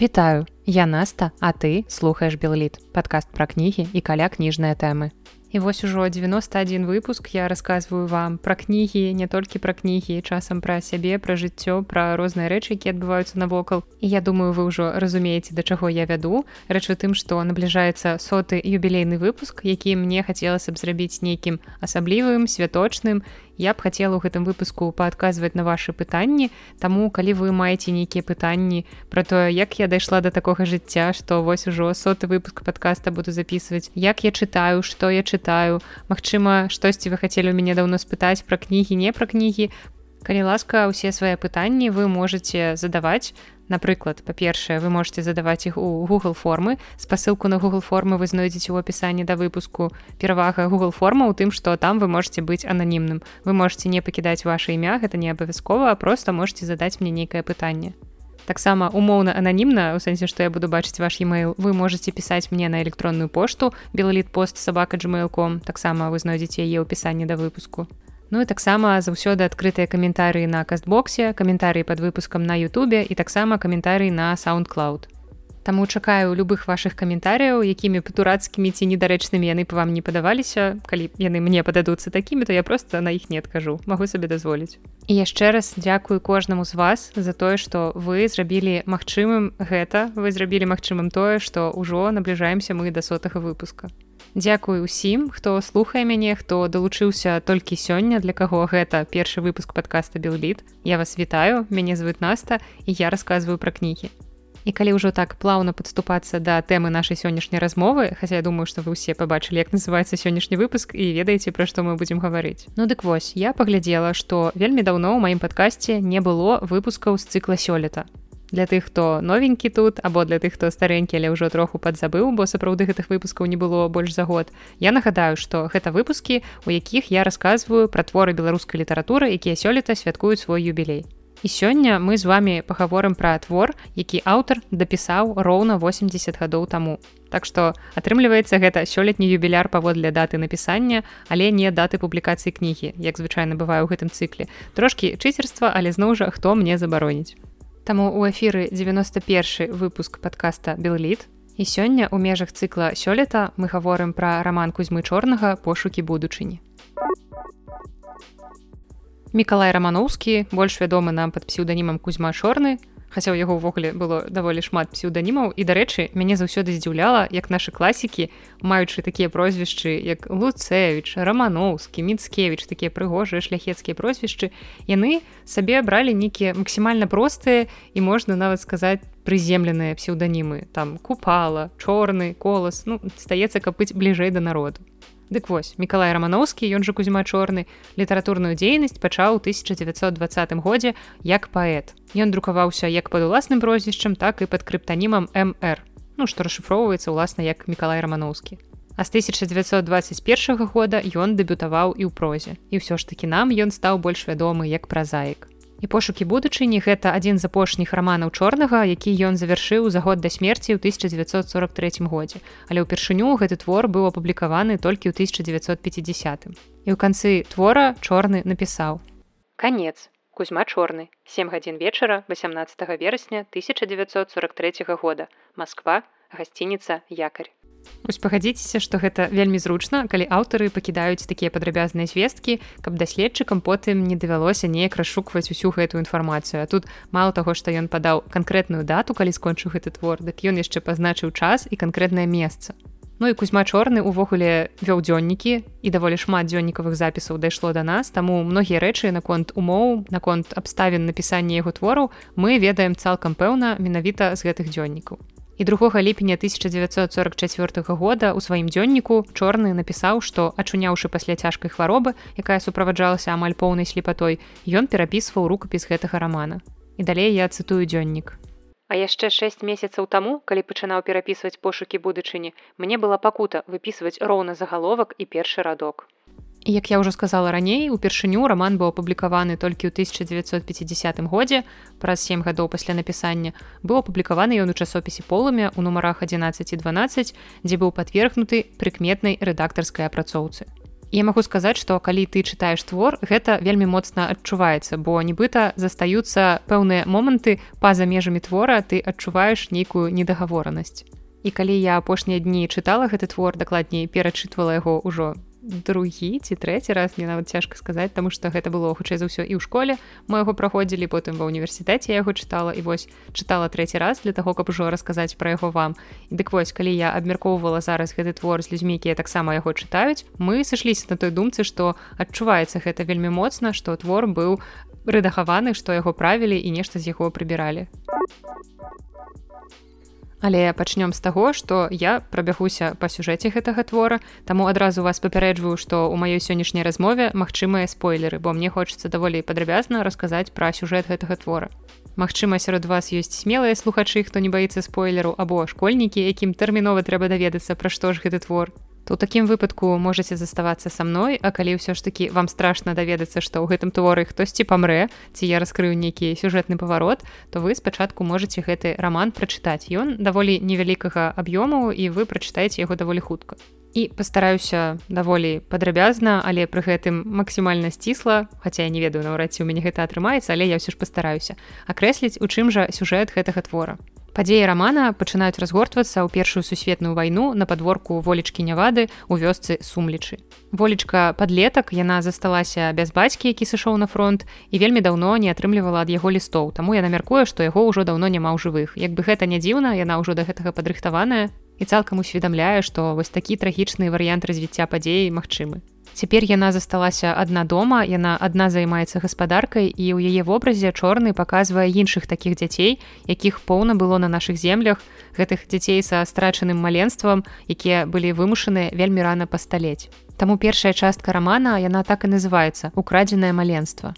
Вітаю, я Наста, а ты слухаеш Белліт, падкаст пра кнігі і каля кніжныя тэмы. І вось ужо 91 выпуск я рассказываю вам пра кнігі не толькі пра кнігі часам пра сябе пра жыццё пра розныя рэчы які адбываюцца навокал і я думаю вы ўжо разумееце да чаго я вяду рэч у тым што набліжаецца соты юбілейны выпуск які мне хацелася б зрабіць нейкім асаблівым святочным я б хацела ў гэтым выпуску паадказваць на ваши пытанні Таму калі вы маеце нейкія пытанні про тое як я дайшла до такога жыцця што вось ужо соты выпуск подкаста буду записывать як я чытаю что я чытаю. Мачыма штосьці вы хацелі у мяне даўно спытаць пра кнігі не пра кнігі калі ласка усе свае пытанні вы можете задаваць Напрыклад, па-першае, вы можете задаваць іх у Google формы. Спасылку на Google формы вы знойдзеце ў апісанні да выпуску. Перавага Google форма ў тым, што там вы можете быць ананімным. Вы можете не пакідаць ваше імя, гэта не абавязкова, а просто можете задаць мне нейкае пытанне. Таксама умоўна ананімна у сэнсе, што я буду бачыць ваш e-mail, вы можете пісаць мне на электронную пошту белаліт пост сабака gmail.com. таксама вы знойдзеце яе ў пісанні да выпуску. Ну і таксама заўсёды адкрытыя каментарыі на кастбоксе, каментарыі пад выпускам на Ютубе і таксама каментарый на SoundCloud. Таму чакаю любых вашых каментарыяў, якімі патурацкімі ці недарэчнымі яны па вам не падаваліся. Калі яны мне пададуцца такімі, то я проста на іх не адкажу, магу сабе дазволіць. І яшчэ раз дзякую кожнаму з вас за тое, што вы зрабілі магчымым гэта, вы зрабілі магчымым тое, што ўжо набліжаемся мы да сотага выпуска. Дзякую усім, хто слухае мяне, хто далучыўся толькі сёння, для каго гэта першы выпуск падкаста Белліт. Я вас вітаю, мяне зовут Наста і я рассказываю пра кнігі. І калі ўжо так плаўна падступацца да тэмы нашай сённяшняй размовы, хаця я думаю, што вы ўсе пабачылі, як называецца сённяшні выпуск і ведаеце, пра што мы будзем гаварыць. Ну дык вось, я паглядзела, што вельмі даўно ў маім падкасці не было выпускаў з цыкла сёлета для тых хто новенькі тут або для тых хто старэнькі але ўжо троху падзабыў бо сапраўды гэтых выпускаў не было больш за год я нагадаю што гэта выпускі у якіх я рассказываю пра творы беларускай літаратуры якія сёлета святкуюць свой юбілей і сёння мы з вами пагаворым пра твор які аўтар дапісаў роўна 80 гадоў таму так што атрымліваецца гэта сёлетні юбіляр паводле даты напісання але не даты публікацыі кнігі як звычайна бывае ў гэтым цыкле трошкі чыцерства але зноў жа хто мне забароніць Таму у эфіры 91 выпуск подкаста Белліт. І сёння ў межах цыкла сёлета мы гаворым пра раман кузьмы чорнага пошукі будучыні. Мікалай Раманоўскі, больш вядомы нам пад псеўданімам кузьма чорны, хаця ў яго ўвогуле было даволі шмат псеўданімаў. І дарэчы мяне заўсёды здзіўляла як нашы класікі маючы такія прозвішчы як луцэвіч раманоўскі міцкевич такія прыгожыя шляхецкія прозвішчы яны сабе бралі нейкія максімальна простыя і можна нават сказаць прыземленыя псеўданімы. Там купала чорны колас ну стаецца каб быць бліжэй да народу Дык вось Миколай рамановскі ён жа кузьма чорны літаратурную дзейнасць пачаў 1920 годзе як паэт. Ён друкаваўся як пад уласным прозвішчам так і пад крыптанімам мр ну што расшыфроўваецца ўласна як Миколай рамановскі. А з 1921 года ён дэбютаваў і ў прозе. І ўсё ж такі нам ён стаў больш вядомы як празаік і пошукі будучыні. Гэта адзін з апошніх раманаў чорнага які ён завяршыў за год да смерці ў 1943 годзе. Але ўпершыню гэты твор быў апублікаваны толькі ў 1950 і ў канцы твора чорны напісаў. Конец кузьма чорны. 7 гадзін вечара 18 верасня 1943 года. Москва гасцініца якарь Вось пагадзіцеся, што гэта вельмі зручна, калі аўтары пакідаюць такія падрабязныя звесткі, каб даследчыкам потым не давялося неяк расшукваць усю гэтую інфармацыю. А тут мало таго, што ён падаў канкрэтную дату, калі скончыў гэты твор, дык ён яшчэ пазначыў час і канкрэтнае месца. Ну і кузьма чорны увогуле вёў дзённікі і даволі шмат дзённікавых запісаў дайшло да нас, таму многія рэчы наконт умоў, наконт абставін напісання яго твораў мы ведаем цалкам пэўна менавіта з гэтых дзённікаў і 2 ліпеня 1944 года у сваім дзённіку чорны напісаў што ачуняўшы пасля цяжкай хваробы якая суправаджалася амаль поўнай слепатой ён перапісваў рукапіс гэтага рамана. І далей я цытую дзённік. А яшчэ 6 месяцаў таму калі пачынаў перапісваць пошукі будучыні мне была пакута выпісваць роўна загаловак і першы радок як я ўжо сказала раней упершыню роман быў апублікаваны толькі ў 1950 годзе праз сем гадоў пасля напісання быў апублікаваны ён у часопісе полымя у нумарах 11 і 12 дзе быў подвергнуты прыкметнай рэдактарскай апрацоўцы я магу сказаць што калі ты чытаеш твор гэта вельмі моцна адчуваецца бо нібыта застаюцца пэўныя моманты па-за межамі твора ты адчуваеш нейкую недагаворанасць. І калі я апошнія дні чытала гэты твор дакладней перачытвала яго ўжо другі ці трэці раз мне нават цяжка сказаць таму што гэта было хутчэй за ўсё і ў школе мы яго праходзілі потым ва ўніверсітэце яго чытала і вось чытала трэці раз для таго каб ужо расказаць пра яго вам. Дык вось калі я абмяркоўвала зараз гэты твор з людзьмі якія таксама яго чытаюць мы сышліся на той думцы што адчуваецца гэта вельмі моцна што твор быў рэдагаваны што яго правілі і нешта з яго прыбіралі Але пачнём з таго, што я прабягуся па сюжэце гэтага твора, таму адразу вас папярэджваю, што ў маёй сённяшняй размове магчымыя спойлеры, бо мне хочацца даволі падрабязна расказаць пра сюжэт гэтага твора. Магчыма, сярод вас ёсць смелыя слухачы, хто не баіцца спойлеру або школьнікі, якім тэрмінова трэба даведацца, пра што ж гэты твор то ў такім выпадку можете заставацца са мной а калі ўсё ж таки вам страшна даведацца што ў гэтым творы хтосьці памрэ ці я раскрыю нейкі сюжэтны паварот то вы спачатку можете гэты роман прачытаць. Ён даволі невялікага аб'ёму і вы прачытаеце яго даволі хутка. І пастараюся даволі падрабязна але пры гэтым максімальна сцісла хаця я не ведаю наўрад ці у мяне гэта атрымаецца але я ўсё ж пастараюся акрэсліць у чым жа сюжэт гэтага твора Падзеі рамана пачынаюць разгортвацца ў першую сусветную вайну на падворку волечкі нявады ў вёсцы сумлічы. Волечка падлетак яна засталася без бацькі, які сышоў на фронт і вельмі даўно не атрымлівала ад яго лістоў, таму яна мяркуе, што яго ўжо даўно няма ў жывых. Як бы гэта не дзіўна, яна ўжо да гэтага падрыхтаваная і цалкам усведамляе, што вось такі трагічны варыянт развіцця падзеі магчымы. Цяпер яна засталася адна дома, яна адна займаецца гаспадаркай і ў яе вобразе чорны паказвае іншых такіх дзяцей, якіх поўна было на нашых землях, гэтых дзяцей са страчаным маленствам, якія былі вымушаны вельмі рана пасталець. Таму першая частка рамана яна так і называецца украдзенае маленства.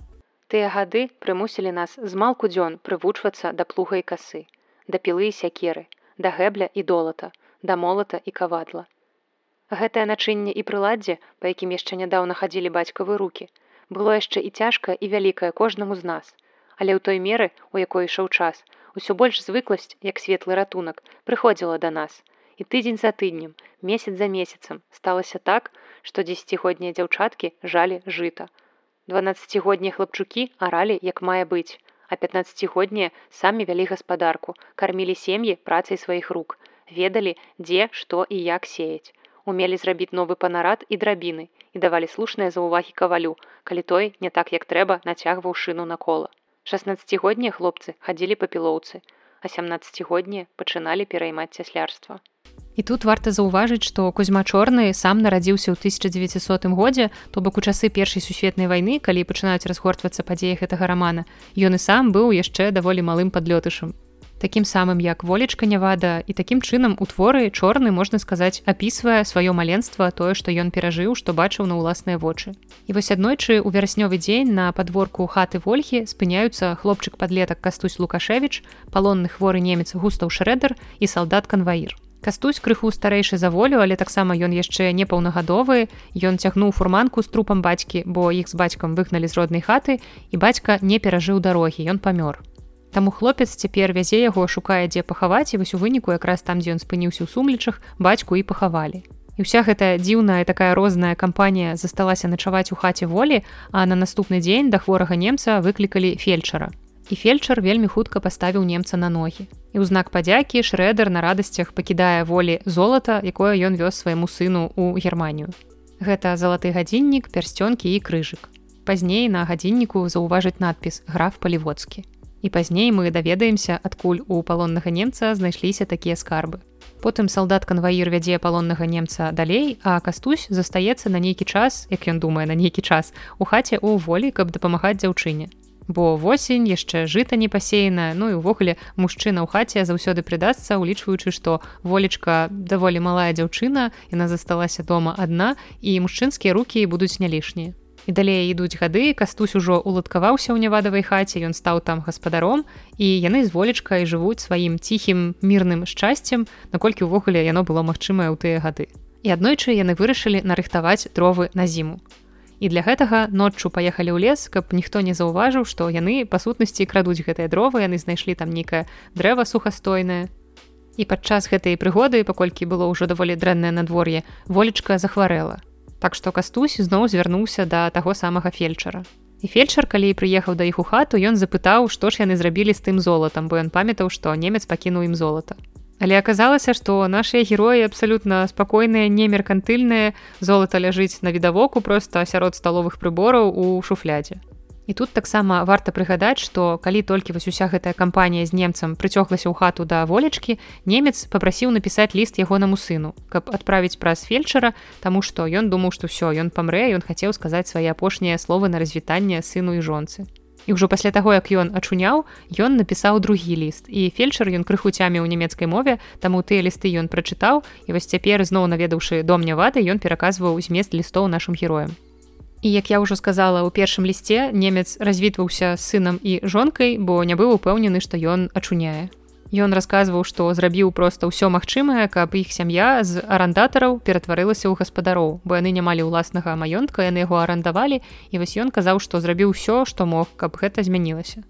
Тыя гады прымусілі нас з малку дзён прывучвацца да плуга і касы, да пілы і сякеры, да гэбля і долата, да молата і кавадла. Гэтае начынне і прыладдзе, па якім яшчэ нядаўна хадзілі бацькавы руки, было яшчэ і цяжка і вялікае кожнаму з нас. Але ў той меры, у якой ішоў час, усё больш звыкласць, як светлы ратунак, прыходзіла да нас. І тыдзень за тыднем, месяц за месяцам сталася так, што дзесяцігоднія дзяўчаткі жалі жыта. Дванаццацігоднія хлапчукі аралі, як мае быць, а пятнаццацігоднія самі вялі гаспадарку, кармілі сем'і працай сваіх рук, ведалі, дзе, што і як сеяць умелі зрабіць новы панарад і драбіны і давалі слушныя заўвагі кавалю, калі той не так як трэба нацягваў шыну на кола. 16годнія хлопцы хадзілі па пілоўцы, а 17годнія пачыналі пераймаць цяслярства. І тут варта заўважыць, што кузьма чорны сам нарадзіўся ў 1900 годзе, то бок у часы першай сусветнай вайны, калі пачынаюць разгортвацца падзеі гэтага рамана, ён і сам быў яшчэ даволі малым падлётышам такім самым як волечка нявада і такім чынам у творы чорны можна сказаць апісвае сваё маленства тое што ён перажыў што бачыў на ўласныя вочы і вось аднойчы у вераснёвы дзень на подворку хаты ольхі спыняюцца хлопчык подлетак кастусь лукашевич палонны хворы немец густаў шрэдер і салдат канваір Кастусь крыху старэйшы за волю, але таксама ён яшчэ не паўнагадовы. Ён цягнуў фурманку з трупам бацькі, бо іх з бацькам выгналі з роднай хаты і бацька не перажыў дарогі, ён памёр. Таму хлопец цяпер вязе яго шукае дзе пахаваць і вось у выніку якраз там дзе ён спыніўся ў сумлічах бацьку і пахавалі. І ўся гэтая дзіўная такая розная кампанія засталася начаваць у хаце волі, а на наступны дзень да хворага немца выклікалі фельчара. І фельчар вельмі хутка паставіў немца на ногі. І ў знак падзякі шрэдер на радасцях пакідае волі золата, якое ён вёз свайму сыну ў германію. Гэта залаты гадзіннік, пярсцёнкі і крыжык. Пазней на гадзінніку заўважыць надпіс граф паліводскі і пазней мы даведаемся адкуль у палоннага немца знайшліся такія скарбы. Потым салдат канваір вядзе палоннага немца далей а кастусь застаецца на нейкі час як ён думае на нейкі час у хаце у волі каб дапамагаць дзяўчыне. Бо восень яшчэ жыта не пасеяна ну і увогуле мужчына ў хаце заўсёды прыдасца улічваючы што волечка даволі малая дзяўчына яна засталася дома адна і мужчынскія рукі будуць не лішнія і далей ідуць гады кастусь ужо уладкаваўся ў нявадавай хаце ён стаў там гаспадаром і яны з волечкай жывуць сваім ціхім мірным шчасцем наколькі ўвогуле яно было магчымае ў тыя гады. І аднойчы яны вырашылі нарыхтаваць дровы на зіму. І для гэтага ноччу паехалі ў лес каб ніхто не заўважыў што яны па сутнасці крадуць гэтыя дровы яны знайшлі там нейкае дрэва сухастойнае. І падчас гэтай прыгоды паколькі было ўжо даволі дрэннае надвор'е волечка захварэла Так што кастусь зноў звярнуўся да таго самага фельчара. І фельчар, калі прыехаў да іх у хату, ён запытаў, што ж яны зрабілі з тым золатам, бо ён памятаў, што немец пакінуў ім золата. Але аказалася, што нашыя героі абсалютна спакойныя, немеркантыльныя, золата ляжыць на відавоку проста сярод сталовых прыбораў у шуфлядзе. І тут таксама варта прыгадаць, што калі толькі вось уся гэтая кампанія з немцам прыцёглася ў хату да волечкі, немец папрасіў напісаць ліст ягонаму сыну, каб адправіць праз фельчара, таму што ён думаў, што ўсё ён памрэ, ён хацеў сказаць свае апошнія словы на развітанне сыну і жонцы. І ўжо пасля таго, як ён ачуняў, ён напісаў другі ліст. І фельчар ён крыху цямі ў нямецкай мове, таму тыя лісты ён прачытаў і вось цяпер зноў наведаўшы дом нявады, ён пераказваў змест лістоў нашым героям. І як я ўжо сказала ў першым лісце немец развітваўся сынам і жонкай бо не быў упэўнены што ён ачуняе. Ён расказваў што зрабіў проста ўсё магчымае каб іх сям'я з арандатараў ператварылася ў гаспадароў бо яны не малі ўласнага маёнтка яны яго арандавалі і вось ён казаў што зрабіў усё што мог каб гэта змянілася.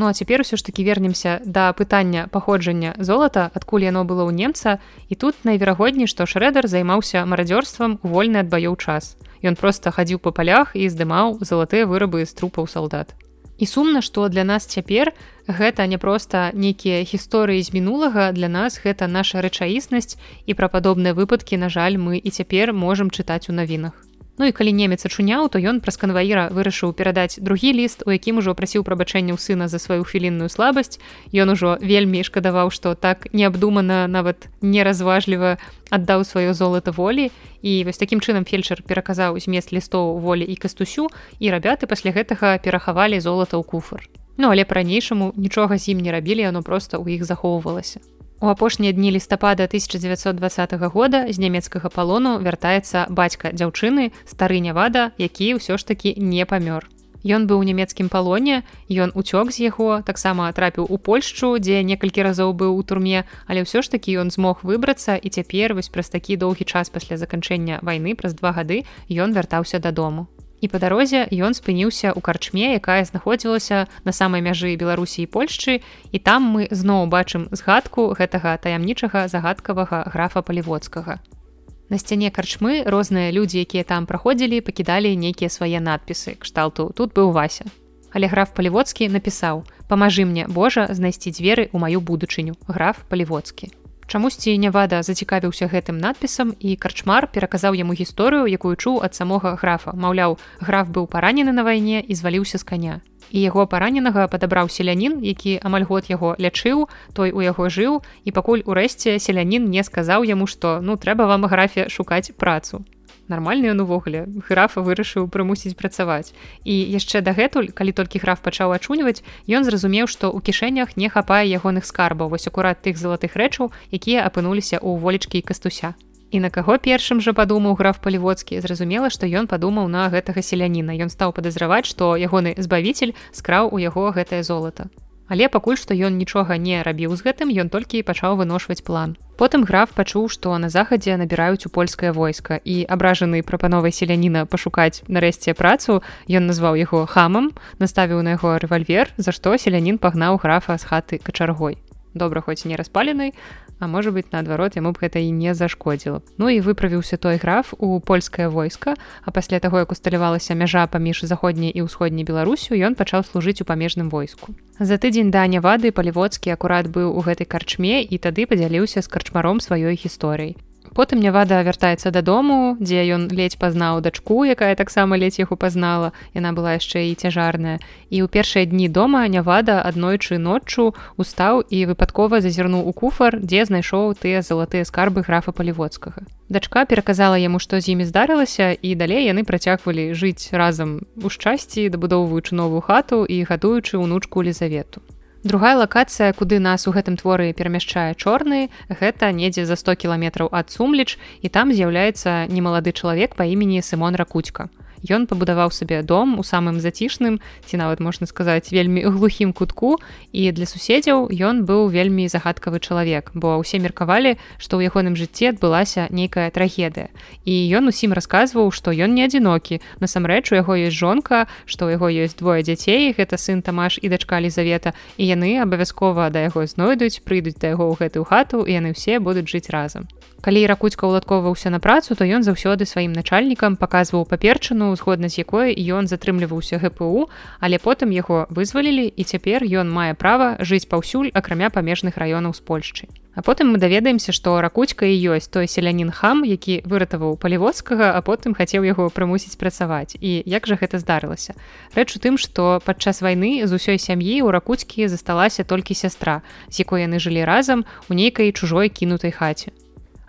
Ну а цяпер усё ж таки вернемся да пытання паходжання золата адкуль яно было ў немца. І тут найверагодней што шрэдер займаўся марадзёрствам вольны ад баёў час Ён проста хадзіў па палях і здымаў залатыя вырабы з трупаў салдат. І сумна, што для нас цяпер гэта не проста нейкія гісторыі з мінулага для нас гэта наша рэчаіснасць і пра падобныя выпадкі, на жаль, мы і цяпер можам чытаць у навінах. Ну і калі немец ачуняў, то ён праз канваіра вырашыў перадаць другі ліст, у якім ужо прасіў прабачэння ў сына за сваю хвілінную слабасць. Ён ужо вельмі шкадаваў, што так неабдумана нават неразважліва аддаў сваё золата волі. І вось такім чынам фельчар пераказаў змест лістоў волі і кастусю і рабяты пасля гэтага перахавалі золата ў куфар. Ну але па-ранейшаму нічога з ім не рабілі, яно проста ў іх захоўвалася. У апошнія дні лістапада 1920 года з нямецкага палону вяртаецца бацька дзяўчыны стары нявада, які ўсё ж такі не памёр. Ён быў у нямецкім палоне, ён уцёк з яго, таксама трапіў у Польшчу, дзе некалькі разоў быў у турме, але ўсё ж такі ён змог выбрацца і цяпер вось праз такі доўгі час пасля заканчэння вайны праз два гады ён вяртаўся дадому і па дарозе ён спыніўся ў карчме якая знаходзілася на самай мяжы беларусі і польшчы. І там мы зноў бачым згадку гэтага таямнічага загадкавага графа паліводскага. На сцяне карчмы розныя людзі якія там праходзілі пакідалі нейкія свае надпісы. Кшталту тут быў вася. Але граф паліводскі напісаў памажы мне Божа знайсці дзверы ў маю будучыню граф паліводскі Чамусьці нявада зацікавіўся гэтым надпісам і карчмар пераказаў яму гісторыю, якую чуў ад самога графа. Маўляў, граф быў паранены на вайне і зваліўся з каня. І яго параненага падабраў селянін, які амаль год яго лячыў, той у яго жыў і пакуль урэшце селянін не сказаў яму, што ну трэба вам графе шукаць працу нармальны ён увогуле графа вырашыў прымусіць працаваць. І яшчэ дагэтуль калі толькі граф пачаў ачуньваць ён зразумеў што ў кішэнях не хапае ягоных скарбаў вось акурат тых залатых рэчаў якія апынуліся ў волечкі і кастуся. І на каго першым жа падумаў граф паліводскі? Зразумела што ён падумаў на гэтага селяніна. Ён стаў падазраваць што ягоны збавіцель скраў у яго гэтае золата Але пакуль што ён нічога не рабіў з гэтым, ён толькі пачаў выношваць план. Потым граф пачуў, што на захадзе набіраюць у польскае войска і абражаны прапановай селяніна пашукаць нарэшце працу, ён назваў яго хамам, наставіў на яго рэвальвер, за што селянін пагнаў графа з хаты качаргой. Добра хоць не распаленай, а можа быть наадварот яму б гэта і не зашкодзіла Ну і выправіўся той граф у польскае войска а пасля таго як усталявалася мяжа паміж заходняй і ўсходняй беларусю ён пачаў служыць у памежным войску. За тыдзень да нявады паліводскі акурат быў у гэтай карчме і тады падзяліўся з карчмаром сваёй гісторыі потым нявада вяртаецца дадому дзе ён ледзь пазнаў дачку якая таксама ледзь яго пазнала. Яна была яшчэ і цяжарная. І ў першыя дні дома нявада аднойчы ноччу устаў і выпадкова зазірнуў у куфар дзе знайшоў тыя залатыя скарбы графа паліводскага. Дачка пераказала яму што з імі здарылася і далей яны працягвалі жыць разам у шчасці дабудоўваючы новую хату і гадуючы ўнучку лізавету Другая лакацыя, куды нас у гэтым творы перамяшчае чорны, гэта недзе за 100 кіламетраў ад сумліч і там з'яўляецца немалады чалавек па імені Сымон Ракуцька ён пабудаваў сабе дом у самым зацішным ці нават можна сказаць вельмі глухім кутку. І для суседзяў ён быў вельмі загадкавы чалавек бо ўсе меркавалі што ў ягоным жыцці адбылася нейкая трагедыя. І ён усім расказваў што ён не адзінокі. Насамрэч у яго ёсць жонка што ў яго ёсць двое дзяцей гэта сын тамаш і дачка лізавета і яны абавязкова да яго знойдуць прыйдуць да яго ў гэтую хату і яны ўсе будуць жыць разам калі ракуцька ўладкоўваўся на працу то ён заўсёды сваім начальнікам паказваў паперчыну згодна з якой ён затрымліваўся гпу але потым яго вызвалілі і цяпер ён мае права жыць паўсюль акрамя памежных раёнаў з польшчы. А потым мы даведаемся што ракуцька і ёсць той селянін хам які выратаваў паліводскага а потым хацеў яго прымусіць працаваць. І як жа гэта здарылася? Рэч у тым што падчас вайны з усёй сям'і у ракуцькі засталася толькі сястра з якой яны жылі разам у нейкай чужой кінутай хаце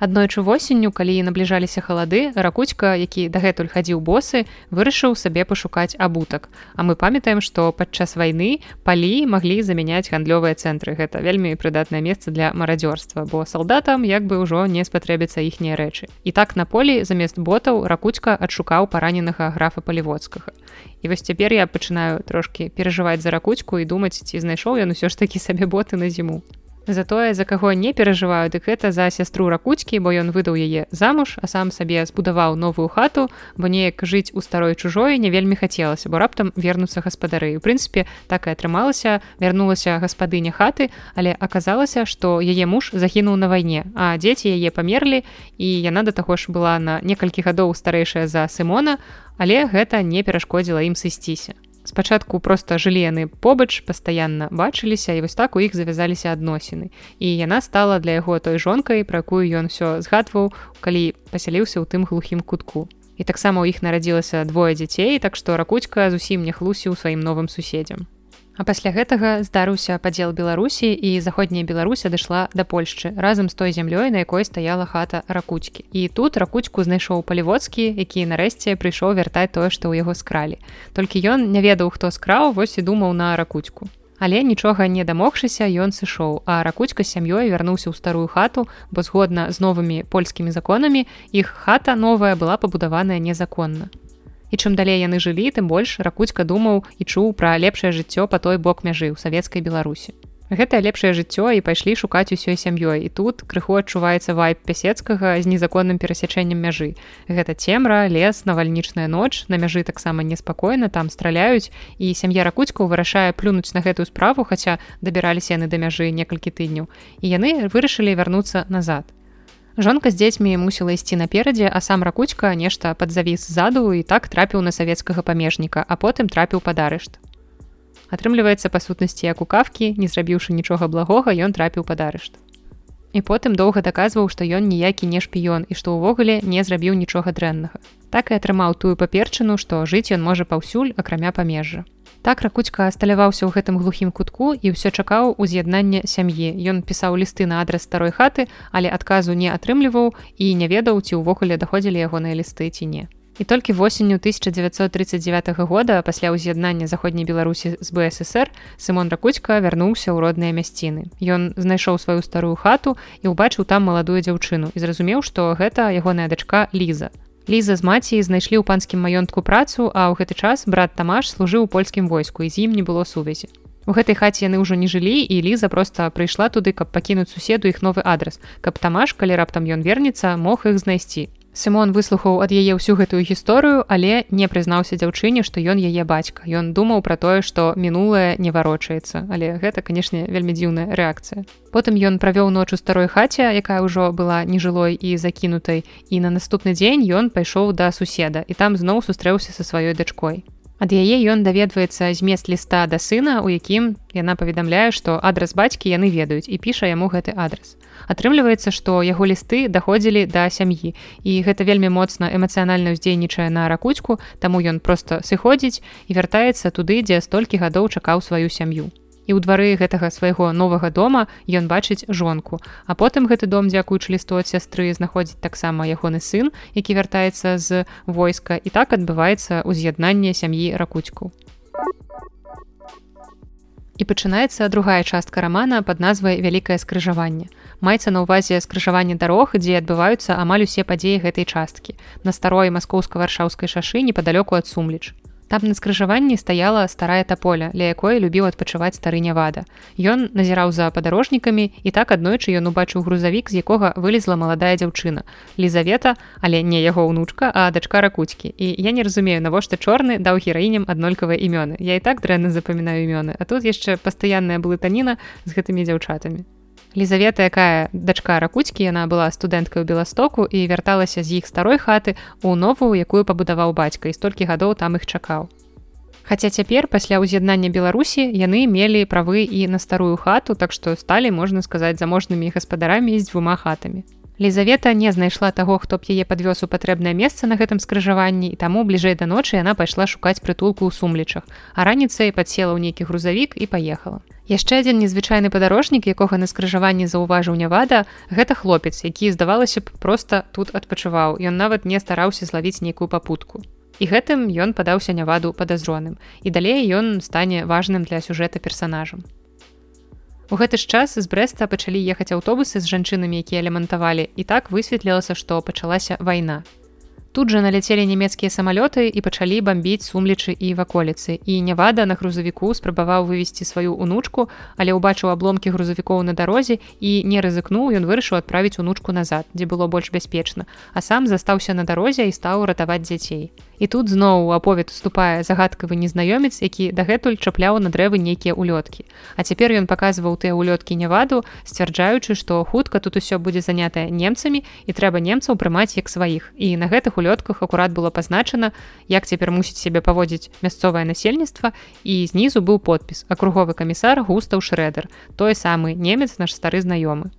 Аднойчы восенню, калі набліжаліся халады, ракуцька, які дагэтуль хадзіў босы, вырашыў сабе пашукаць абутак. А мы памятаем, што падчас вайны палі маглі замяняць гандлёвыя цэнтры. Гэта вельмі прыдатнае месца для марадзёрства, бо салдатам як бы ўжо не спатрэбіцца іхнія рэчы. І так на полі замест ботаў ракуцька адшукаў параненага графа паліводскага. І вось цяпер я пачынаю трошкі перажываць за ракуцьку і думаць, ці знайшоў ён усё ж такі сабе боты на зіму. Затое за каго не перажываю дык гэта за сястру ракуцькі бо ён выдаў яе замуж а сам сабе збудаваў новую хату бо неяк жыць у старой чужой не вельмі хацелася бо раптам вернуцца гаспадары. У прынцыпе так і атрымалася вярнулася гаспадыня хаты але аказалася што яе муж загінуў на вайне а дзеці яе памерлі і яна да таго ж была на некалькі гадоў старэйшая за сымона але гэта не перашкодзіла ім сысціся спачатку просто жылі яны побач пастаянна бачыліся і вось так у іх завязаліся адносіны. І яна стала для яго той жонкай пра якую ён усё згадваў калі пасяліўся ў тым глухім кутку. І таксама ў іх нарадзілася двое дзяцей так што ракуцька зусім не хлусіў сваім новым суседзям А пасля гэтага здарыўся падзел беларусі і заходняя беларусь адышла да польшчы разам з той зямлёй на якой стаяла хата ракуцькі. І тут ракуцьку знайшоў паліводскі які нарэшце прыйшоў вяртаць тое што ў яго скралі. Толькі ён не ведаў хто скраў вось і думаў на ракуцьку. Але нічога не дамогшыся ён сышоў а ракуцька сям'ёй вярнуўся ў старую хату бо згодна з новымі польскімі законамі іх хата новая была пабудаваная незаконна і чым далей яны жылі тым больш ракуцька думаў і чуў пра лепшае жыццё па той бок мяжы ў савецкай беларусі гэтае лепшае жыццё і пайшлі шукаць усёй сям'ёй. І тут крыху адчуваецца вайп пясецкага з незаконным перасячэннем мяжы. Гэта цемра лес навальнічная ноч. На мяжы таксама неспакойна там страляюць. І сям'я ракуцьку вырашае плюнуць на гэтую справу хаця дабіраліся яны да мяжы некалькі тыдняў. І яны вырашылі вярнуцца назад Жонка з дзецьмі мусіла ісці наперадзе, а сам ракуцька нешта падзавіс ззаду і так трапіў на савецкага памежніка, а потым трапіў пад арышт. Атрымліваецца па сутнасці як у кавкі, не зрабіўшы нічога благога, ён трапіў пад арышт. І потым доўга даказваў, што ён ніякі не шпіён і што ўвогуле не зрабіў нічога дрэннага. Так і атрымаў тую паперчыну, што жыць ён можа паўсюль акрамя памежжа. Так ракуцька асталяваўся ў гэтым глухім кутку і ўсё чакаў уз'яднання сям'і. Ён пісаў лісты на адрас старой хаты, але адказу не атрымліваў і не ведаў, ці ўвогуле даходзілі ягоныя лісты ці не. І толькі восенню 1939 года пасля ўз'яднання заходняй беларусі з бСр Сымон ракуцька вярнуўся ў родныя мясціны. Ён знайшоў сваю старую хату і ўбачыў там маладую дзяўчыну і зразумеў, што гэта ягоная дачка Ліза. Ліза з маці знайшлі ў панскім маёнтку працу, а ў гэты час брат Тамаш служыў у польскім войску і з ім не было сувязі. У гэтай хаце яны ўжо не жылі і Ліза проста прыйшла туды, каб пакінуць суседу іх новы адрас, каб Тамаш, калі раптам ён вернецца, мог іх знайсці. Сымон выслухаў ад яе ўсю гэтую гісторыю, але не прызнаўся дзяўчыне, што ён яе бацька. Ён думаў пра тое, што мінулае не варочаецца, але гэта, канешне, вельмі дзіўная рэакцыя. Потым ён правёў ноч у старой хаце, якая ўжо была нежылой і закінутай. І на наступны дзень ён пайшоў да суседа і там зноў сустрэўся са сваёй дачкой. Ад яе ён даведваецца змест ліста да сына, у якім яна паведамляе, што адрас бацькі яны ведаюць і піша яму гэты адрас. Атрымліваецца што яго лісты даходзілі да сям'і і гэта вельмі моцна эмацыянальна ўздзейнічае на ракуцьку таму ён просто сыходзіць і вяртаецца туды дзе столькі гадоў чакаў сваю сям'ю і ў двары гэтага свайго новага дома ён бачыць жонку а потым гэты дом дзякуючы лісту ад сястры знаходзіць таксама ягоны сын які вяртаецца з войска і так адбываецца ўз'яднанне сям'і ракуцьку І пачынаецца другая частка рамана пад назвай вялікае скрыжаванне. Маецца на ўвазе скрыжаванне дарог, дзе адбываюцца амаль усе падзеі гэтай часткі. На старой маскоўска-варшаўскай шашы непадалёку ад сумліч. Там на скрыжаванні стаяла старая таполя, ля якой любіў адпачываць стары нявада. Ён назіраў за падарожнікамі і так аднойчы ён убачыў грузавік, з якога вылезла маладая дзяўчына. Лізавета, але не яго ўнучка, а дачка ракуцькі. І я не разумею, навошта чорны даў гераіням аднолькавыя імёны. Я і так дрэнна запамінаю імёны, а тут яшчэ пастаянная блытаніна з гэтымі дзяўчатамі. Лізавета, якая дачка ракуцькі яна была студэнткай у беластоку і вярталася з іх старой хаты у новую, якую пабудаваў бацька і столькі гадоў там іх чакаў. Хаця цяпер пасля ўз'яднання Беларусі яны мелі правы і на старую хату, так што сталі можна сказаць заможнымі гаспадарамі з дзвюма хатамі. Лізавета не знайшла таго, хто б яе падвёз у патрэбнае месца на гэтым скрыжаванні і таму бліжэй да ночы яна пайшла шукаць прытулку ў сумлічах, а раніцай падсела ў нейкі грузавік і паехала. Яшчэ адзін незвычайны падарожнік якога на скрыжаванні заўважыў нявада гэта хлопец які здавалася б просто тут адпачываў. Ён нават не стараўся злавіць нейкую папутку. І гэтым ён падаўся няваду падазроным. І далей ён стане важным для сюжэта персонажам У гэты ж час з брэста пачалі ехаць аўтобусы з жанчынамі якія лямантавалі. І так высветлілася што пачалася вайна Тут жа наляцелі нямецкія самалёты і пачалі бамбіць сумлічы і ваколіцы. І нявада на грузавіку спрабаваў вывесці сваю унучку, але ўбачыў абломкі грузавікоў на дарозе і не рызыкнуў, ён вырашыў адправіць унучку назад, дзе было больш бяспечна, а сам застаўся на дарозе і стаў ратаваць дзяцей. І тут зноў у аповед уступае загадкавы незнаёмец, які дагэтуль чапляў на дрэвы нейкія ўлёткі. А цяпер ён паказваў тыя ўлёткі няваду, сцвярджаючы, што хутка тут усё будзе занятае немцамі і трэба немцаў прымаць як сваіх. І на гэтых улётках акурат было пазначана, як цяпер мусіць сябе паводзіць мясцовае насельніцтва і знізу быў подпіс акруговы камісар густаў шрэдер, той самы немец наш стары знаёмы.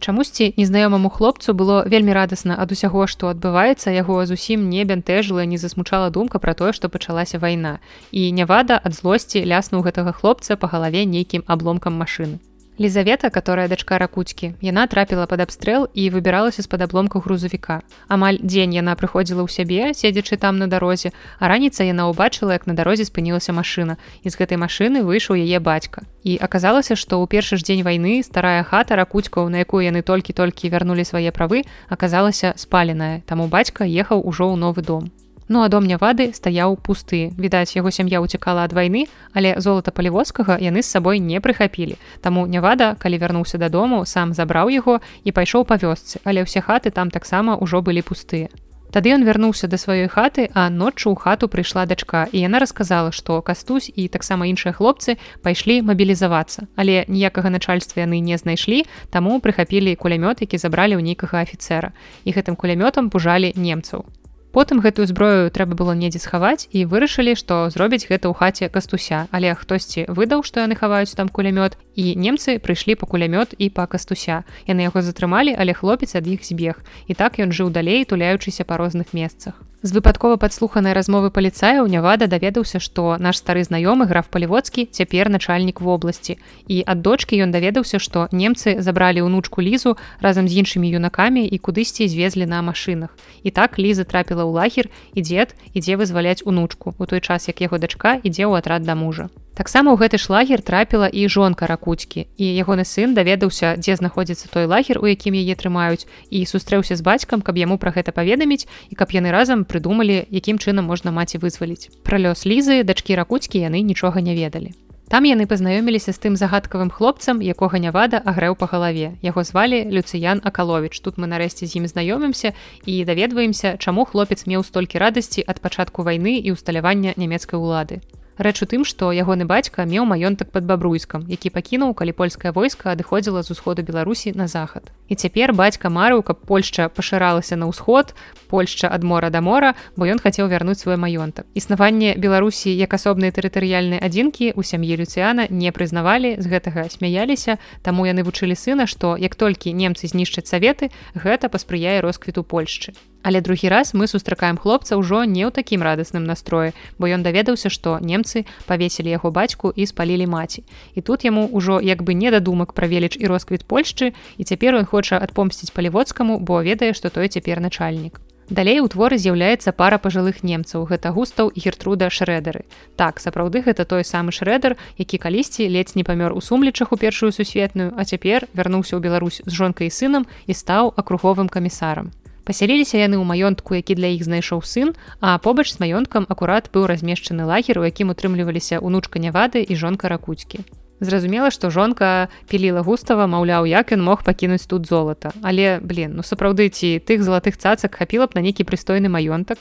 Чамусьці незнаёмаму хлопцу было вельмі радасна ад усяго, што адбываецца, яго зусім не бянтэжыла, не засмучала думка пра тое, што пачалася вайна. І нявада ад злосці ляснуў гэтага хлопца па галаве нейкім абломкам машыны. Лізавета, которая дачка ракуцькі, яна трапіла пад абстрэл і выбіралася з-пад абломка грузавіка. Амаль дзень яна прыходзіла ў сябе, седзячы там на дарозе, а раніца яна ўбачыла, як на дарозе спынілася машына. І з гэтай машыны выйшаў яе бацька. І аказалася, што ў першы ж дзень вайны старая хата ракуцькаў, на якую яны толькі-толькі вярнулі свае правы, аказалася спаленая. Таму бацька ехаў ужо ў новы дом. Ну а дом нявады стаяў пусты. Відаць, яго сям'я ўцякала ад вайны, але золата палівоцкага яны з сабой не прыхапілі. Таму нявада, калі вярнуўся дадому, сам забраў яго і пайшоў па вёсцы, але ўсе хаты там таксама ўжо былі пустыя. Тады ён вярнуўся да сваёй хаты, а ноччу ў хату прыйшла дачка і яна расказала, што кастусь і таксама іншыя хлопцы пайшлі мабілізавацца. Але ніякага начальства яны не знайшлі, таму прыхапілі кулямёт, які забралі ў нейкага афіцера. І гэтым кулямётам пужалі немцаў. Потым гэтую зброю трэба было недзе схаваць і вырашылі, што зробіць гэта ў хаце кастуся, але хтосьці выдаў, што яны хаваюць там кулямёт і немцы прыйшлі па кулямёт і па кастуся. Яны яго затрымалі, але хлопец ад іх збег. І так ён жыў далей, туляючыся па розных месцах. З выпадкова падслуханай размовы паліцая ў нявада даведаўся, што наш стары знаёмы граф палівоцкі цяпер начальнік вобласці. І ад дочкі ён даведаўся, што немцы забралі ўнучку лізу разам з іншымі юнакамі і кудысьці звезлі на машынах. І так ліза трапіла ў лагер і дзед ідзе вызваляць унучку у той час як яго дачка ідзе ў атрад да мужа таксама ў гэты ж лагер трапіла і жонка ракуцькі і ягоны сын даведаўся дзе знаходзіцца той лагер у якім яе трымаюць і сустрэўся з бацькам каб яму пра гэта паведаміць і каб яны разам прыдумалі якім чынам можна маці вызваліць пра лёс лізы дачкі ракуцькі яны нічога не ведалі Там яны пазнаёміліся з тым загадкавым хлопцам, якога нявада агрэў па галаве. Яго звалі Люцыян Акаловіч. Тут мы нарэшце з ім знаёмімся і даведваемся, чаму хлопец меў столькі радасці ад пачатку вайны і ўсталявання нямецкай улады. Рэч у тым, што ягоны бацька меў маёнтак пад бабруйскам, які пакінуў, калі польскае войска адыходзіла з усходу Беларусі на захад. І цяпер бацька марыў, каб Польшча пашыралася на ўсход, Польшча ад мора да мора, бо ён хацеў вярнуць свой маёнтак. Існаванне Беларусі як асобныя тэрытарыяльныя адзінкі у сям'і Люцыяна не прызнавалі, з гэтага смяяліся, таму яны вучылі сына, што як толькі немцы знішчаць саветы, гэта паспрыяе росквіту Польшчы. Але другі раз мы сустракаем хлопца ўжо не ў такім радасным настроі, бо ён даведаўся, што немцы павесілі яго бацьку і спалілі маці. І тут яму ўжо як бы недадумак пра веліч і росквіт Польшчы і цяпер ён хоча адпомсціць паліводскаму, бо ведае, што той цяпер начальнік. Далей у творы з'яўляецца пара пажылых немцаў гэта густаў гертруда шрэдары. Так сапраўды гэта той самы шрэдер, які калісьці ледзь не памёр у сумлічах у першую сусветную, а цяпер вярнуўся ў Беларусь з жонкай і сынам і стаў акруговым камісарам. Пасяліліся яны ў маёнтку, які для іх знайшоў сын, а побач з маёнткам акурат быў размешчаны лагер, у якім утрымліваліся ўнучка нявады і жонка ракуцькі. Зразумела, што жонка піліла густава, маўляў, як ён мог пакінуць тут золата. Але блин, ну сапраўды ці тых залатых цацак хапіла б на нейкі прыстойны маёнтак.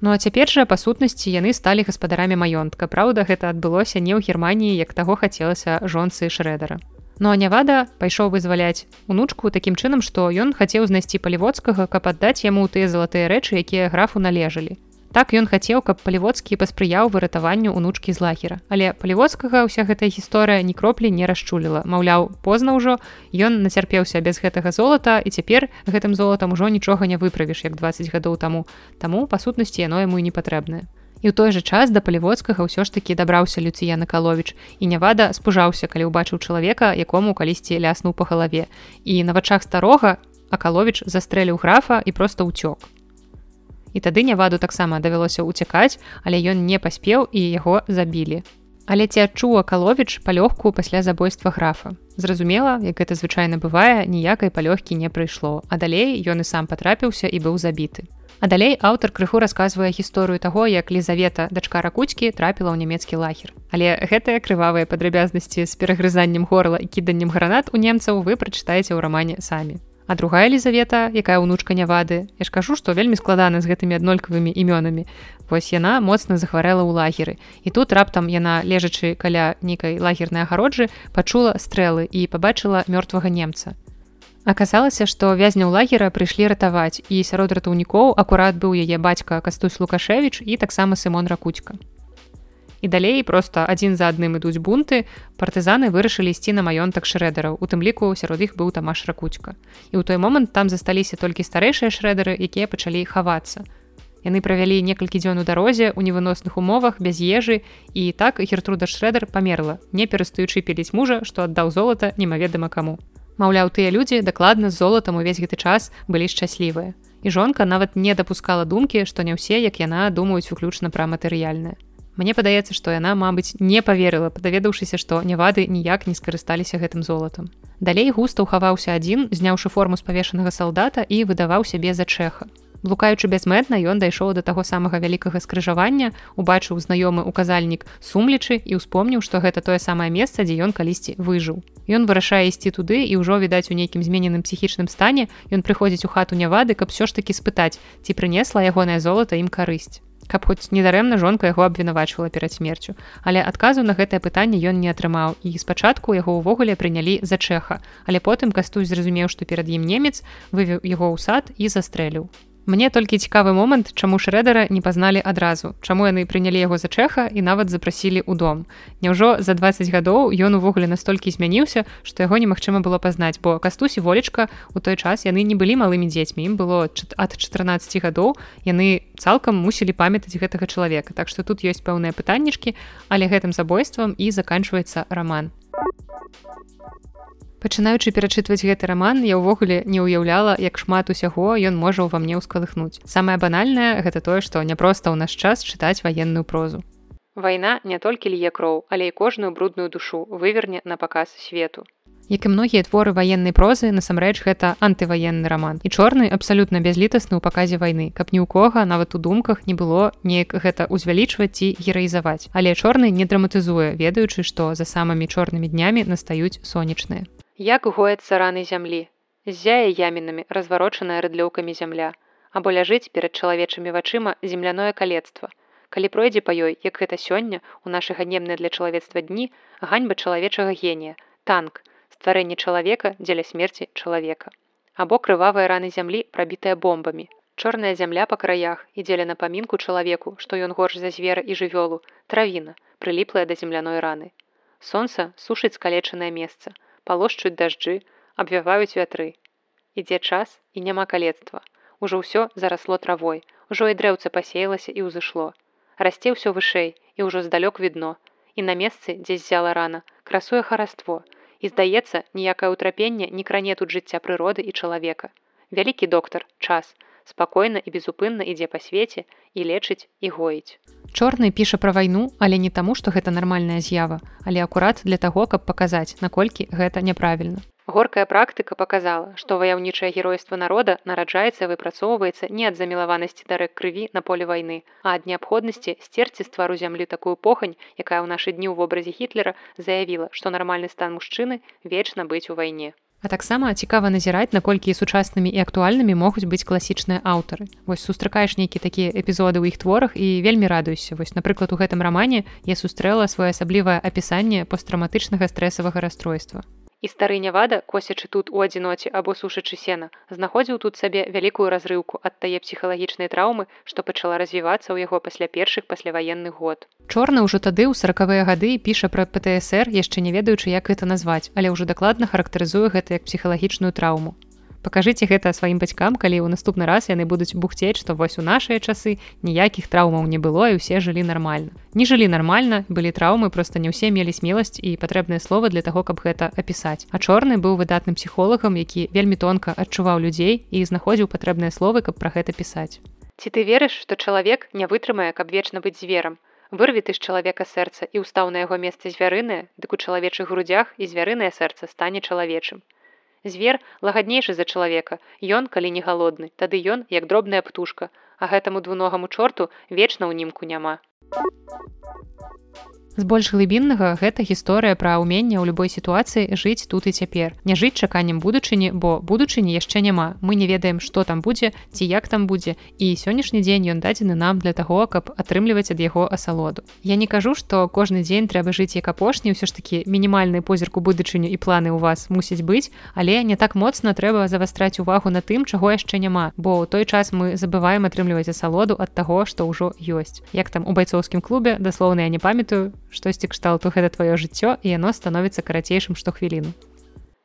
Ну а цяпер жа па сутнасці яны сталі гаспадарамі маёнтка. Праўда, гэта адбылося не ў Геррманіі, як таго хацелася жонцы шрэдара. Ну а нявада пайшоў вызваляць унучку такім чынам, што ён хацеў знайсці паліводскага, каб аддаць яму тыя залатыя рэчы, якія графу належалі. Так ён хацеў, каб паліводскі паспрыяў выратаванню унучкі з лагера. Але паліводскага ўся гэтая гісторыя ні кроплі не расчуліла. Маўляў, позна ўжо ён нацярпеўся без гэтага золата і цяпер гэтым золатам ужо нічога не выправіш як 20 гадоў таму. Таму па сутнасці яно яму і не патрэбнае. І ў той жа час да паліводскага ўсё ж такі дабраўся Люцыя Накаловіч і нявада спужаўся, калі ўбачыў чалавека, якому калісьці ляснуў па галаве. І на вачах старога Акаловіч застрэліў графа і проста ўцёк. І тады няваду таксама давялося ўцякаць, але ён не паспеў і яго забілі. Але ці адчуў Акаловіч палёгку пасля забойства графа. Зразумела, як гэта звычайна бывае, ніякай палёгкі не прыйшло, а далей ён і сам патрапіўся і быў забіты. А далей аўтар крыху расказвае гісторыю таго, як Лізавета дачка ракуцькі трапіла ў нямецкі лагер. Але гэтыя крывавыя падрабязнасці з перагрызаннем горла і кіданнем гранат у немцаў вы прачытаеце ў рамане самі. А другая Лізавета, якая ўнучка нявады, я ж кажу, што вельмі складана з гэтымі аднолькавымі імёнамі. Вось яна моцна захварэла ў лагеры. І тут раптам яна, лежачы каля нейкай лагернай агароджы, пачула стрэлы і пабачыла мёртвага немца. Аказалася, што вязняў лагера прыйшлі ратаваць і сярод ратаўнікоў акурат быў яе бацька Кастусь Лукашевіч і таксама Сымон Ракуцька. І далей проста адзін за адным ідуць бунты, партызаны вырашылі ісці на маёнтак шрэдараў. У тым ліку сярод іх быў тамаш ракуцька. І ў той момант там засталіся толькі старэйшыя шрэдары, якія пачалі хавацца. Яны правялі некалькі дзён у дарозе ў невыносных умовах без ежы і так Гертруда Шрэдар памерла, не перастаючы піліць мужа, што аддаў золата немаведама каму. Маўляў, тыя людзі дакладна з золатам увесь гэты час былі шчаслівыя. І жонка нават не дапускала думкі, што не ўсе, як яна думаюць выключна пра матэрыяльнае. Мне падаецца, што яна, мабыць, не паверыла, даведаўшыся, што нявады ніяк не скарысталіся гэтым золатам. Далей густа ўхаваўся адзін, зняўшы форму спавешанага салдата і выдаваў сябе за чэха. Блукаючы бязмэтна ён дайшоў да таго самага вялікага скрыжавання, убачыў знаёмы указальнік сумлічы і ўспомніў, што гэта тое самае месца, дзе ён калісьці выжыў. Ён вырашае ісці туды і ўжо відаць у нейкім змененым псіхічным стане ён прыходзіць у хату нявады, каб все ж таки спытаць, ці прынесла ягонае золата ім карысць каб хоць недарэмна жонка яго абвінавачвала перад смерцю. Але адказу на гэтае пытанне ён не атрымаў і спачатку яго ўвогуле прынялі за чэха, але потым кастуй зразумеў, што перад ім немец вывеў яго ў сад і застрэліў. Мне толькі цікавы момант, чаму шрэдара не пазналі адразу, Чаму яны прынялі яго за чэха і нават запрасілі ў дом. Няўжо за 20 гадоў ён увогуле настолькі змяніўся, што яго немагчыма было пазнаць, бо кастусі волечка у той час яны не былі малымі дзецьмі, ім было ад 14 гадоў яны цалкам мусілі памятаць гэтага чалавека. Так што тут ёсць пэўныя пытаннічкі, але гэтым забойствам і заканчваецца раман. Пачынаючы перачытваць гэты раман, я ўвогуле не ўяўляла, як шмат усяго ён можа ўва мне ўскалыхнуць. Самае банальнае гэта тое, што няпроста ў наш час чытаць ваенную прозу. Вайна не толькі лье кроў, але і кожную брудную душу выверне на паказ свету. Як і многія творы ваеннай прозы, насамрэч гэта антываенны раман. І чорны абсалютна бязлітасны ў паказе вайны, каб ні ў кога нават у думках не было неяк гэта ўзвялічваць ці гераізаваць. Але чорны не драматызуе, ведаючы, што за самымі чорнымі днямі настаюць сонечныя як гояцца раны зямлі зяе ямінамі разварочаная рыдлёўкамі зямля або ляжыць перад чалавечымі вачыма земляное калецтва. Калі пройдзе па ёй як гэта сёння у нашы ганебныя для чалавецтва дні ганьба чалавечага генія танк стварэнне чалавека дзеля смерці чалавека. Або крывавыя раны зямлі прабітыя бомбамі. Чорная зямля па краях і дзеля напамінку чалавеку што ён горш за звера і жывёлу травіна прыліплая да земляной раны. Сонца сушыць скалечанае месца палошчуць дажджы, абвяваюць вятры. Ідзе час і няма калецтва. Ужо ўсё зарасло травой, ужо і дрэўца пасеялася і ўзышло. Расце ўсё вышэй і ўжо здалёк відно. І на месцы, дзе ззяла рана, красуе хараство. І здаецца, ніякае ўтрапенне не кране тут жыцця прыроды і чалавека. Вялікі доктар, час, спакойна і безупынна ідзе па свеце і лечыць і гоіць. Чорны піша пра вайну, але не таму, што гэта нармальная з'ява, але акурат для таго, каб паказаць, наколькі гэта няправільна. Горкая практыка показала, што ваяўнічае геройства народа нараджаецца выпрацоўваецца не ад замілаванасці дарэк крыві на поле вайны, а ад неабходнасці сцерці з твару зямлі такую похань, якая ў нашы дні ў вобразе гітлера заявіла, што нармальны стан мужчыны вечна быць у вайне. А таксама цікава назіраць, наколькі сучаснымі і актуальнымі могуць быць класічныя аўтары. Вось сустракаеш нейкі такія эпізоды ў іх творах і вельмі радуюся. Вось напрыклад, у гэтым рамане я сустрэла сваё асаблівае апісанне посттраўматычнага стрэсавага расстройства. І стары нявада косячы тут у адзіноце або сушачы сена знаходзіў тут сабе вялікую разрыўку ад тае псіхалагічнай траўмы што пачала развівацца ў яго пасля першых пасляваенных год. Чорны ўжо тады ў сороквыя гады піша пра птср яшчэ не ведаючы як гэта назваць але ўжо дакладна характарызуе гэта як псіхалагічную траўму пакажыце гэта сваім бацькам калі ў наступны раз яны будуць бухцець што вось у нашыя часы ніякіх траўмаў не было і усе жылі нармальна. Не жылі нармальна былі траўмы просто не ўсе мелі смеласць і патрэбныя словы для таго каб гэта апісаць. А чорны быў выдатным псіхолагам які вельмі тонка адчуваў людзей і знаходзіў патрэбныя словы каб пра гэта пісаць. Ці ты верыш што чалавек не вытрымае каб вечна быць зверам? Вырві ты з чалавека сэрца і ўстаў на яго месца звярынае дык у чалавечых грудях і звярынае сэрца стане чалавечым Звер лагаднейшы за чалавека. Ён, калі не галодны, тады ён як дробная птушка, а гэтаму двуногаму чорту вечна ў німку няма з больш глыбіннага гэта гісторыя пра ўменне ў любой сітуацыі жыць тут і цяпер. Не жыць чаканнем будучыні бо будучыні яшчэ няма. Мы не ведаем што там будзе ці як там будзе. І сённяшні дзень ён дадзены нам для таго каб атрымліваць ад яго асалоду. Я не кажу што кожны дзень трэба жыць як апошні ўсё ж такі мінімальны позірку будучыню і планы ў вас мусіць быць але не так моцна трэба завастраць увагу на тым чаго яшчэ няма бо ў той час мы забываем атрымліваць асалоду ад таго што ўжо ёсць. Як там у байцоўскім клубе даслоўна я не памятаю штосьці кшталту гэта тваё жыццё і яно становіцца карацейшым штохвіліну.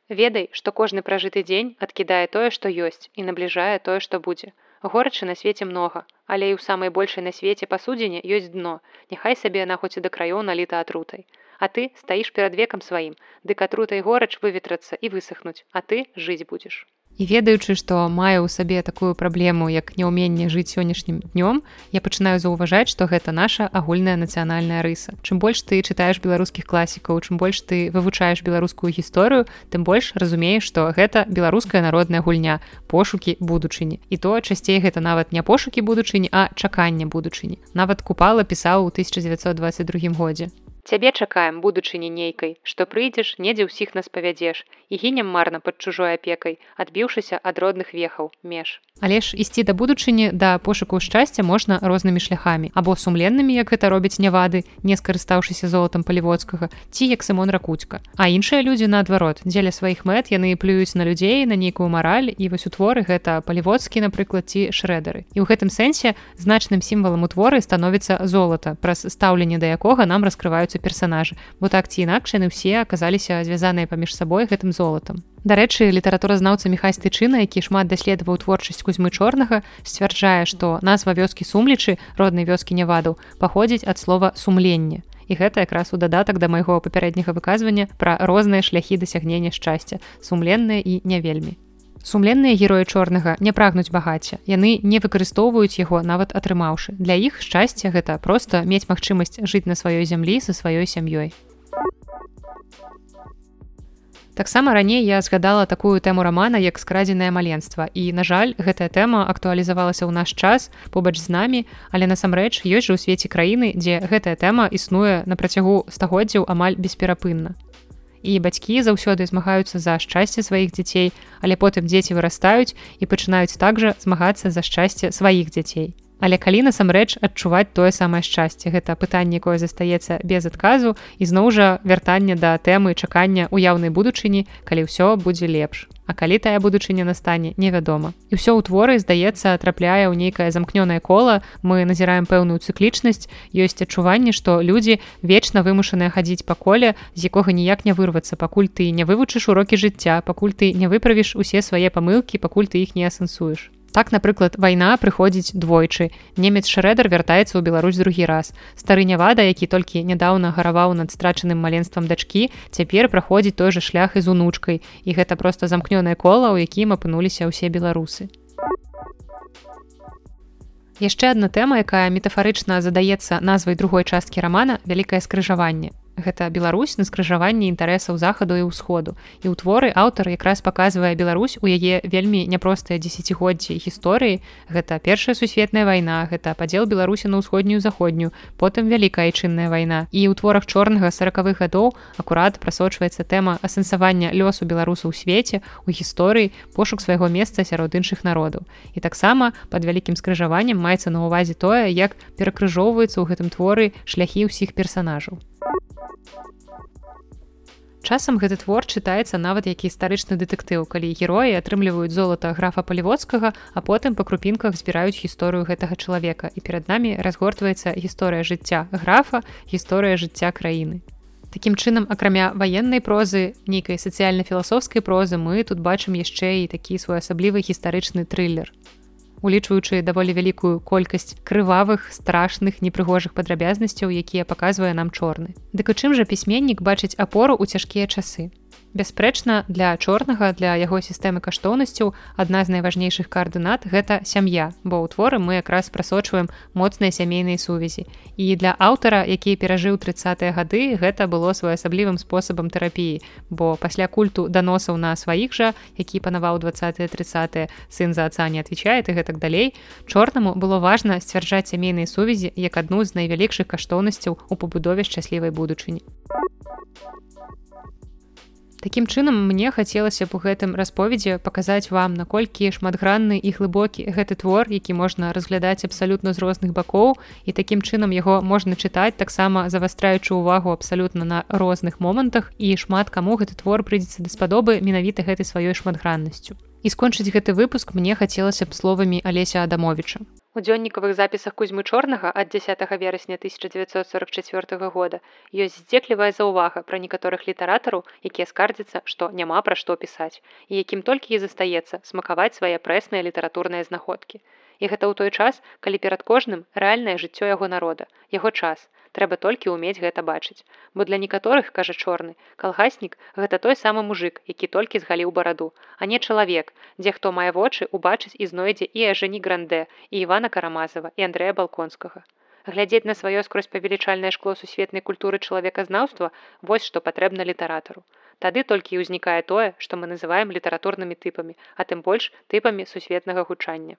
Ведай, што кожны пражыты дзень адкідае тое, што ёсць і набліжае тое, што будзе. Горачы на свеце многа, але і ў самай большай на свеце пасудзіне ёсць дно. Няхай сабе яна хоць і да краёў наліта атрутай. А ты стаіш перад векам сваім, дык атрутай горач выветрацца і высохнуць, а ты жыць будзеш і ведаючы што маю ў сабе такую праблему як няўменне жыць сённяшнім днём я пачынаю заўважаць што гэта наша агульная нацыянальная рыса. Чым больш ты чытаеш беларускіх класікаў чым больш ты вывучаеш беларускую гісторыю тым больш разумееш што гэта беларуская народная гульня пошукі будучыні. І то часцей гэта нават не пошукі будучыні а чаканне будучыні. Нават купала пісаў у 1922 годзе Цябе чакаем будучыні нейкай, што прыйдзеш, недзе ўсіх нас павядзеш і гінем марна пад чужой апекай, адбіўшыся ад родных вехаў меж. Але ж ісці да будучыні да пошуку шчасця можна рознымі шляхамі або сумленнымі, як гэта робяць нявады, не скарыстаўшыся золотам паліводскага ці як сымон ракуцька. А іншыя людзі наадварот, дзеля сваіх мэт яны плююць на людзей на нейкую мараль і вось у творы гэта паліводскі, напрыклад ці шрэдары. І ў гэтым сэнсе значным сімвалам у творы становіцца золата, праз стаўленне да якога нам раскрываюцца з'яўляюцца персонажы бо так ці інакш яны ўсе аказаліся звязаныя паміж сабой гэтым золатам дарэчы літаратуразнаўца міхай тычына які шмат даследаваў творчасць кузьмы чорнага сцвярджае што назва вёскі сумлічы роднай вёскі няваду паходзіць ад слова сумленне і гэта якраз у дадатак да майго папярэдняга выказвання пра розныя шляхі дасягнення шчасця сумленныя і не вельмі сумленныя героі чорнага не прагнуць багацця. Яны не выкарыстоўваюць яго нават атрымаўшы. Для іх шчасце гэта проста мець магчымасць жыць на сваёй зямлі са сваёй сям'ёй. Таксама раней я згадала такую тэму рамана як скрадзенае маленства. І на жаль гэтая тэма актуалізавалася ў наш час побач з намі але насамрэч ёсць жа ў свеце краіны дзе гэтая тэма існуе на працягу стагоддзяў амаль бесперапынна і бацькі заўсёды змагаюцца за шчасце сваіх дзяцей, але потым дзеці вырастаюць і пачынаюць такжа змагацца за шчасце сваіх дзяцей. Але калі насамрэч адчуваць тое самае шчасце, гэта пытанне, якое застаецца без адказу і зноў жа вяртанне да тэмы чакання ўяўнай будучыні, калі ўсё будзе лепш. А калі тая будучыня настане невядома. І ўсё ў творы здаецца трапляе ў нейкае замкнёнае кола, мы назіраем пэўную цыклічнасць, ёсць адчуванне, што людзі вечна вымушаныя хадзіць па коле, з якога ніяк не вырвацца, пакуль ты не вывучыш урокі жыцця, пакуль ты не выправіш усе свае памылкі, пакуль ты іх не асэнсуеш так напрыклад вайна прыходзіць двойчы. Немец шрэдер вяртаецца ў Беларусь другі раз. Стары нявада які толькі нядаўна гараваў над страчаным маленствам дачкі цяпер праходзіць той жа шлях і з унучкай. І гэта проста замкнёнае кола у якім апынуліся ўсе беларусы. Яшчэ адна тэма якая метафарычна задаецца назвай другой часткі рамана вялікае скрыжаванне гэта Беларусь на скрыжаванні інтарэсаў захаду і ўсходу. І ў творы аўтар якраз паказвае Беларусь у яе вельмі няпростыя дзесяцігоддзі гісторыі. Гэта першая сусветная вайна гэта падзел беларусі на ўсходнюю заходнюю потым вялікая айчынная вайна. І ў творах чорнага сороквых гадоў акурат прасочваецца тэма асэнсавання лёсу беларусу ў свеце у гісторыі пошук свайго месца сярод іншых народаў. І таксама под вялікім скрыжаваннем маецца на ўвазе тое як перакрыжоўваецца ў гэтым творы шляхі ўсіх персонажаў Часам гэты твор чытаецца нават як гістарычны дэтэктыў, калі героі атрымліваюць золата графа паліводскага, а потым па крупінках збіраюць гісторыю гэтага чалавека і перад намі разгортваецца гісторыя жыцця графа, гісторыя жыцця краіны. Такім чынам, акрамя ваеннай прозы, нейкай сацыяльна-філасофскай прозы мы тут бачым яшчэ і такі своеасаблівы гістарычны трылер улічваючы даволі вялікую колькасць крывавых страшных непрыгожых падрабязнасцяў якія паказвае нам чорны. Дык у чым жа пісьменнік бачыць апору ў цяжкія часы бясспрэчна для чорнага для яго сістэмы каштоўнасцяў адна з найважнейшых каардынат гэта сям'я бо ў творы мы якраз прасочваем моцныя сямейныя сувязі. І для аўтара які перажыў тридцатыя гады гэта было своеасаблівым спосабам тэрапіі бо пасля культу даносаў на сваіх жа які панаваў 20 30 сын за отца не отвечает і гэтак далей чорнаму было важна сцвярджаць сямейныя сувязі як адну з найвялікшых каштоўнасцяў у пабудове шчаслівай будучыні Такім чынам мне хацелася б у гэтым расповедзе паказаць вам наколькі шматгранны і глыбокі гэты твор які можна разглядаць абсалютна з розных бакоў. І такім чынам яго можна чытаць таксама завастраючы ўвагу абсалютна на розных момантах. І шмат каму гэты твор прыйдзецца даспадобы менавіта гэтай сваёй шматграннасцю. І скончыць гэты выпуск мне хацелася б словамі алеся адамовича У дзённікавых запісах кузьмы чорнага ад 10 верасня 1944 года ёсць здзеклівая заўвага пра некаторых літаратараў, якія скардзяцца, што няма пра што пісаць і якім толькі і застаецца смакаваць свае прэсныя літаратурныя знаходкі. І гэта ў той час, калі перад кожным рэальнае жыццё яго народа, яго час, трэба толькі ўмець гэта бачыць. Бо для некаторых кажа чорны калгаснік гэта той самы мужик які толькі згаліў бараду а не чалавек дзе хто мае вочы убачыць і знойдзе і ажані гранде і ивана карамазова і андрэя балконскага. Глядзець на сваё скрозь павелічальнае шкло сусветнай культуры чалавеказнаўства вось што патрэбна літаратару. Тады толькі ўзнікае тое што мы называем літаратурнымі тыпамі а тым больш тыпамі сусветнага гучання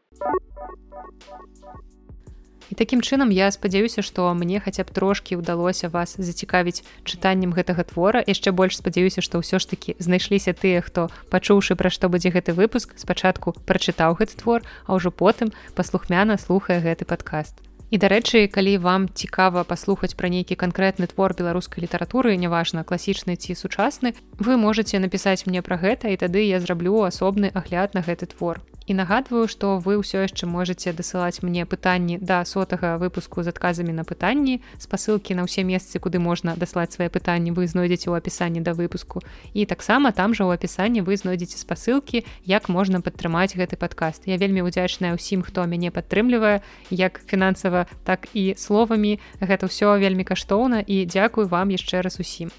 І такім чынам я спадзяюся, што мне хаця б трошкі ўдалося вас зацікавіць чытаннем гэтага твора. яшчэ больш спадзяюся, што ўсё ж такі знайшліся тыя, хто пачуўшы пра што будзе гэты выпуск, спачатку прачытаў гэты твор, а ўжо потым паслухмяна слухае гэты падкаст. І дарэчы, калі вам цікава паслухаць пра нейкі канкрэтны твор беларускай літаратуры, няважна класічны ці сучасны, вы можете напісаць мне пра гэта і тады я зраблю асобны агляд на гэты твор і нагадваю што вы ўсё яшчэ можете дасылаць мне пытанні да сотага выпуску з адказамі на пытанні. Спасылкі на ўсе месцы куды можна даслаць свае пытанні вы знойдзеце ў апісанні да выпуску. І таксама там жа ў апісанні вы знойдзеце спасылкі як можна падтрымаць гэты падкаст. Я вельмі удзячная ўсім хто мяне падтрымлівае як фінансава так і словамі. Гэта ўсё вельмі каштоўна і дзякую вам яшчэ раз усім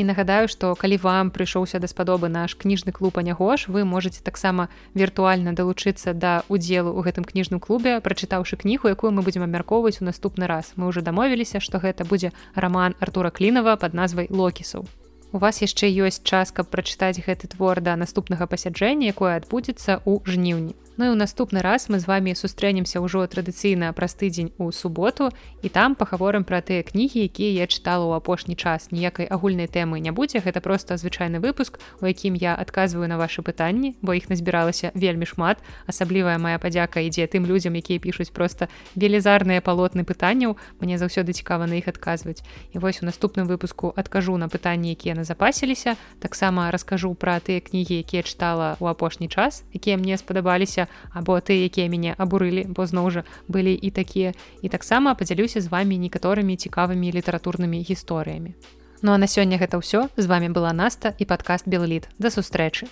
І нагадаю, што калі вам прыйшоўся даспадобы наш кніжны клуб анягош, вы можете таксама віртуальна далучыцца да удзелу ў гэтым кніжным клубе, прачытаўшы кнігу, якую мы будзем абмяркоўваць у наступны раз. Мы ўжо дамовіліся, што гэта будзе раман Артура Клінова пад назвай локісаў. У вас яшчэ ёсць час, каб прачытаць гэты твор да наступнага пасяджэння, якое адбудзецца ў жніўні. Ну і ў наступны раз мы з вами сустрэнемся ўжо традыцыйна праз тыдзень у суботу і там пагаворым пра тыя кнігі, якія я чытала ў апошні час. Ніякай агульнай тэмы не будзе гэта просто звычайны выпуск у якім я адказваю на ваши пытанні бо іх назбіралася вельмі шмат. Асаблівая моя падзяка ідзе тым людзям якія пішуць просто велізарныя палотны пытанняў мне заўсёды цікава на іх адказваць і вось у наступным выпуску адкажу на пытанні якія назапасіліся таксама раскажу пра тыя кнігі якія чытала ў апошні час якія мне спадабаліся або ты якія мяне абурылі бо зноў жа былі і такія. І таксама падзялюся з вами некаторымі цікавымі літаратурнымі гісторыямі. Ну а на сёння гэта ўсё. З вами была наста і падкаст белліт да сустрэчы